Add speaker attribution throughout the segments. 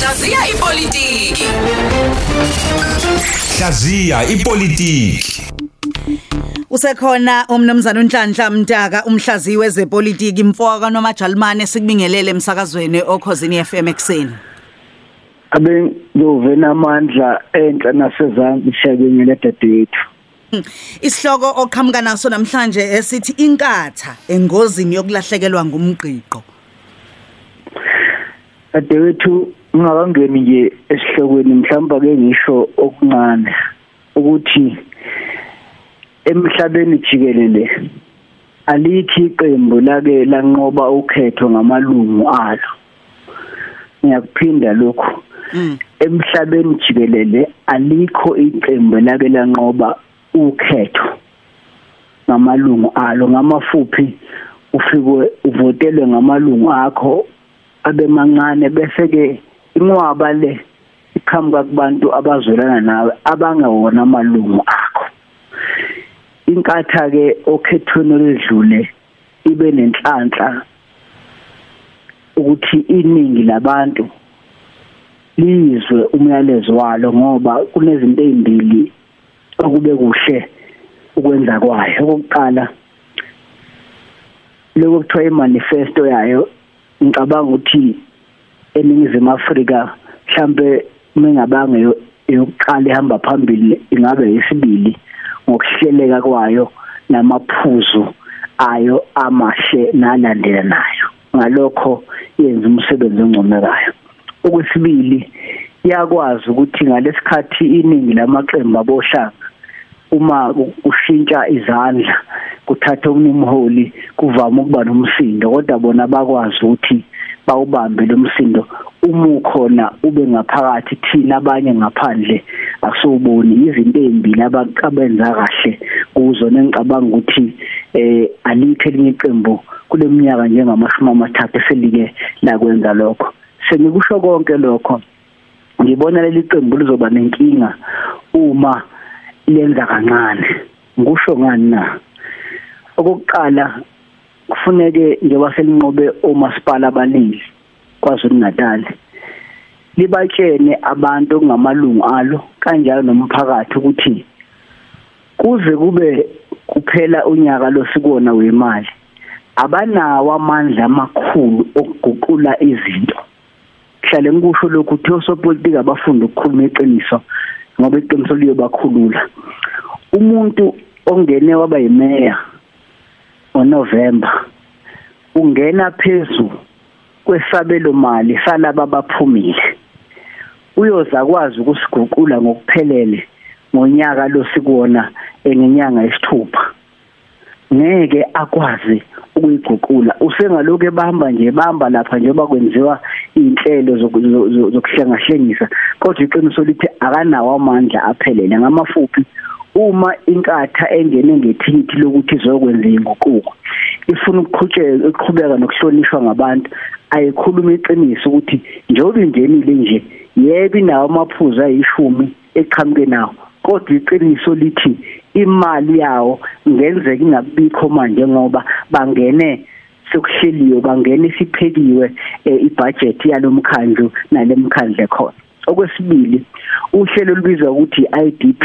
Speaker 1: Hlaziya ipolitiki.
Speaker 2: Hlaziya ipolitiki.
Speaker 3: Usekhona umnumzana uNhlanhla Mtaka umhlaziyi wezepolitiki mfoka nomajalimane sikubingelele emsakazweni okhosini FM ekseni.
Speaker 4: abe ngove namandla enhla nasezantsi siyabingelela dadewethu
Speaker 3: Isihloko oqhamuka naso namhlanje esithi inkatha engozini yokulahlekelwa ngumqiqo.
Speaker 4: dadewethu ngingakangeni nje esihlokweni mhlawumbe ke ngisho okuncane ukuthi emhlabeni jikelele alikho iqembu lake lanqoba ukhetho ngamalungu alo. Ngiyakuphinda lokhu.
Speaker 3: Mm.
Speaker 4: emhlabeni jikelele alikho iqembu lake lanqoba ukhetho ngamalungu alo. Ngamafuphi ufike uvotelwe ngamalungu akho abemancane bese ke inqwaba le iqhamuka kubantu abazwelana nawe abangewona amalungu akho. Inkatha ke okhethweni ledlule ibe nenhlanhla ukuthi iningi labantu lizwe umyalezo walo ngoba kunezinto ezimbili okube kuhle ukwenza kwayo. Okokuqala lokho kuthiwa imanifesto yayo ngicabanga ukuthi eningizimu Afrika mhlambe mengabange yokuqala ihamba phambili ingabe isibili ngokuhleleka kwayo namaphuzu ayo amahle nalandelanayo ngalokho yenza umsebenzi oncomekayo okwesibili iyakwazi ukuthi ngalesikhathi iningi lamaqembu abohlanga uma ushintsha izandla kuthatha umholi kuvama ukuba nomsindo kodwa bona bakwazi ukuthi bawubambe lo msindo uma ukhona ube ngaphakathi thina abanye ngaphandle akusuboni izinto ezimbili ababenza kahle kuzo nengicabanga ukuthi eh alikho elinye iqembu kuleminyaka njengamashumi amathathu eselike lakwenza lokho. Sengikusho konke lokho. Ngibona leli qembu lizoba nenkinga uma lenza kancane. Ngisho ngani na? Okokuqala kufuneke njengoba selinqobe omasipala abaningi kwaZulu Natal libatshene abantu ngamalungu alo kanjalo nomphakathi ukuthi kuze kube kuphela unyaka losikona wemali abanawo amandla amakhulu okuguqula izinto. Hlale ngikusho lokhu uthi osopolitiki abafunda ukukhuluma iqiniso ngoba iqiniso liyobakhulula. Umuntu ongene waba yimeya ngoNovember ungena phezulu kwesabelo mali salaba abaphumile uyoza kwazi ukusiguqula ngokuphelele ngonyaka lo sikuwona engenyanga yesithupha. Ngeke akwazi ukuyiguqula. Usengalokho ebamba nje bamba lapha njengoba kwenziwa inhlelo zokuhlengahlengisa kodwa iqiniso lithi akanawo amandla aphelele ngamafuphi uma inkatha engene ngethikithi lokuthi izokwenza inguquko ifuna ukuqhubeka ukuqhubeka nokuhlonishwa ngabantu ayikhuluma iqiniso ukuthi njengoba ingenile nje yebo inawo amaphuzu ayishumi eqhamuke nawo kodwa iqiniso lithi imali yawo ngenzeka ingabikho manje ngoba bangene sokuhleliwe bangene siphekiwe ibudget yalomkhandlu nalemkhandle khona. Okwesibili uhlelo olubizwa ukuthi IDP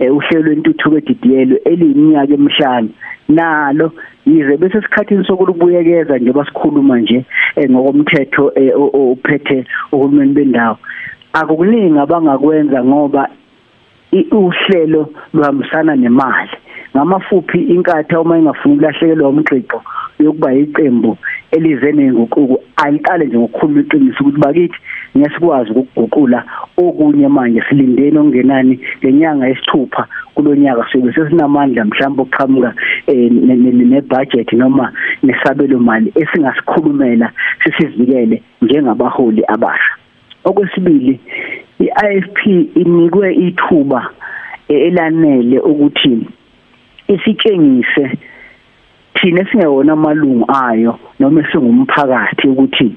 Speaker 4: uhlelo lwentuthuko edidiyelwe eliyiminyaka emihlanu. Nalo yize bese sikhathini sokulubuyekeza njengoba sikhuluma nje ngokomthetho ophethe uhulumeni bendawo. Akukuningi abangakwenza ngoba uhlelo luhambisana nemali. Ngamafuphi inkatha uma ingafuni ukulahlekelwa umqiqo yokuba iqembu elize nenguquko ayiqale nje ngokukhuluma iqiniso ukuthi bakithi ngesikwazi ukuguqula okunye manje silindeni ongenani lenyanga yesithupha kulonyaka sobe sesinamandla mhlawumbe oqhamuka nebudget noma nesabelo mali esingasikhulumela sisivikele njengabaholi abasha. Okwesibili iIFP inikwe ithuba elanele ukuthi isitshengise thina singewona amalungu ayo noma singumphakathi ukuthi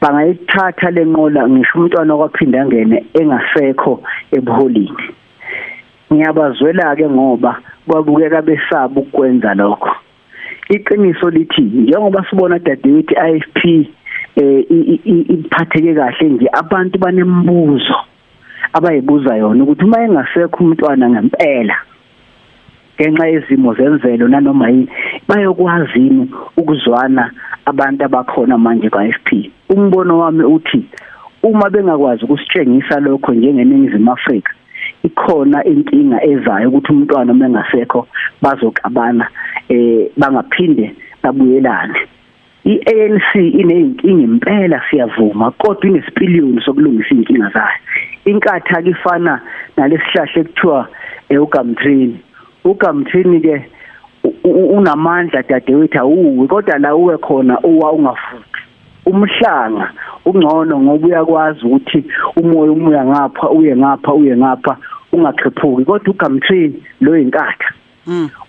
Speaker 4: bangayithatha lenqola ngisho umntwana kwaphinda ngene engasekho ebuholini ngiyabazwela ke ngoba babukeka besaba ukwenza lokho. Iqiniso lithi njengoba sibona dadewethu IFP eh iphatheke kahle nje abantu banembuzo abayibuza yona ukuthi uma engasekho umntwana ngempela ngenxa yezimo zemvelo nanoma yini bayokwazini ukuzwana abantu abakhona manje kwa-FP umbono wami uthi uma bengakwazi ukusitshengisa lokho njengeningizimu Afrika ikhona inkinga ezayo ukuthi umntwana mengasekho bazokabana eh bangaphinde babuyelane. i-ANC ineyinkinga impela siyavuma kodwa inesipiliyoni sokulungisa inkinga zayo. Inkatha kifana nalesihlahla ekuthiwa eugamtrini ugamtrini ke unamandla dadewethu awuwe kodwa la uwe khona uwa ungafuthi umhlanga ungcono ngoba uyakwazi ukuthi umoya umuya ngapha uye ngapha uye ngapha ungakhephuki kodwa ugamtrini lo inkatha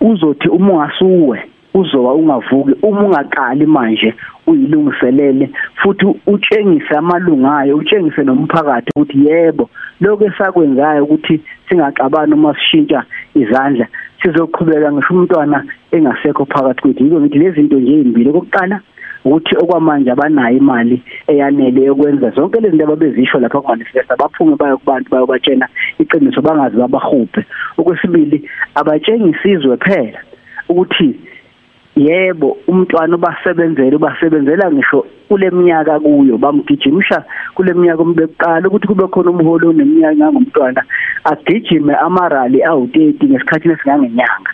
Speaker 4: uzothi uma ungasuwe uzowa ungavuki uma ungaqali manje uyilungiselele futhi utshengise amalungayo utshengise nomphakathi ukuthi yebo lokho esakwenzayo ukuthi singaxabani uma sishintsha izandla sizoqhubeka ngisho umntwana engasekho phakathi kwethu. Yiko ngithi lezi zinto nje ezimbili okokuqala ukuthi okwamanje abanayo imali eyanele yokwenza zonke lezi zinto ababezisho lapha ku manifesto baphume bayo kubantu bayobatshena iqiniso bangazi babahubhe. Okwesibili abatshengisa izwe phela ukuthi yebo umntwana ubasebenzele ubasebenzela ngisho kule minyaka kuyo. Bamgijimisha kule minyaka umbeqala ukuthi kube khona umholo oneminyaka ngomntwana agijime amarali awu30 ngesikhathi esingangenyanga.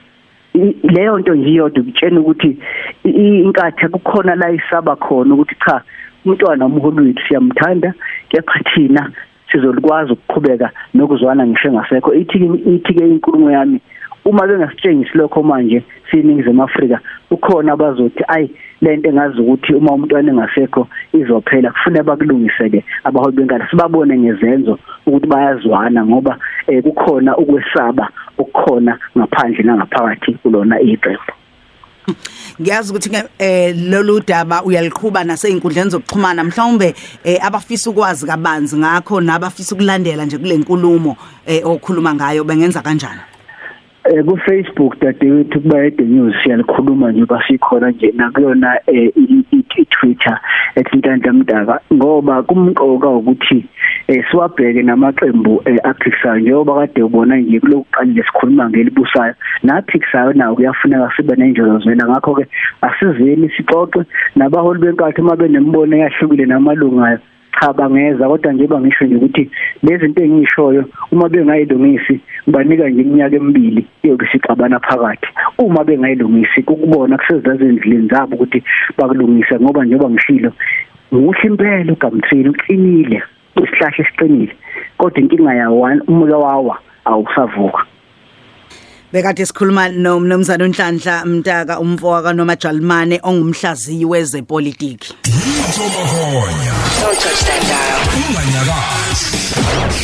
Speaker 4: Leyo nto nje iyodwa ukutshena ukuthi inkatha kukhona la isaba khona ukuthi cha umntwana umholo wethu siyamthanda kepha thina sizolikwazi ukuqhubeka nokuzwana ngisho engasekho. Ithi ithi ke inkulumo yami uma bengasitshengisi lokho manje siningizimu Afrika ukhona abazothi ayi lento engazi ukuthi uma umntwana engasekho izophela kufanele bakulungiseke abaholi benkala sibabone ngezenzo ukuthi bayazwana ngoba eh, kukhona ukwesaba okukhona ngaphandle nangaphakathi kulona iqembu.
Speaker 3: Ngiyazi ukuthi ke eh lolu daba uyaliqhuba naseinkundleni zokuxhumana. Mhlawumbe eh, abafisa ukwazi kabanzi ngakho nabafisa ukulandela nje kule nkulumo eh, okhuluma ngayo bengenza kanjani?
Speaker 4: Eh ku Facebook dadewethu kuba ede news siyalikhuluma nje basikhona nje nakuyona eh i-Twitter eThintanta Mdaka ngoba kumqoka ukuthi eh siwabheke namaqembu aphikisayo njengoba kade ubona nje kulokuqala lesikhuluma ngelibusayo naphikisayo nawo kuyafuneka sibe nenjolozela ngakho ke asizeni sixoxe nabaholi benkatho uma benembono eyahlukile namalungayo. Cha bangeza kodwa nje bangisho nje ukuthi lezi zinto engishoyo uma bengayilungisi banika nje iminyaka emibili yoke sixabana phakathi. Uma bengayilungisi ukubona kusezazindlini zabo ukuthi bakulungisa ngoba njengoba ngishilo muhle impela ugamthini uqinile isihlahla esiqinile kodwa inkinga yawo umuka wawa awusavuka.
Speaker 3: Bekade sikhuluma nomnumzana uNhlanhla Mtaka umfowaka noMajalimane ongumhlaziyi wezepolitiki.
Speaker 2: Mthombohonya
Speaker 1: Don't touch that dial.
Speaker 2: unganyakazi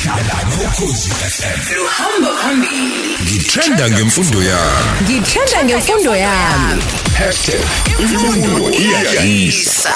Speaker 2: hlala nokhozi FM
Speaker 1: Luhamba phambili.
Speaker 2: ngithanda ngemfundo yami
Speaker 5: Ngithanda ngemfundo yami.
Speaker 2: #imfundo iyayisa
Speaker 1: Isa.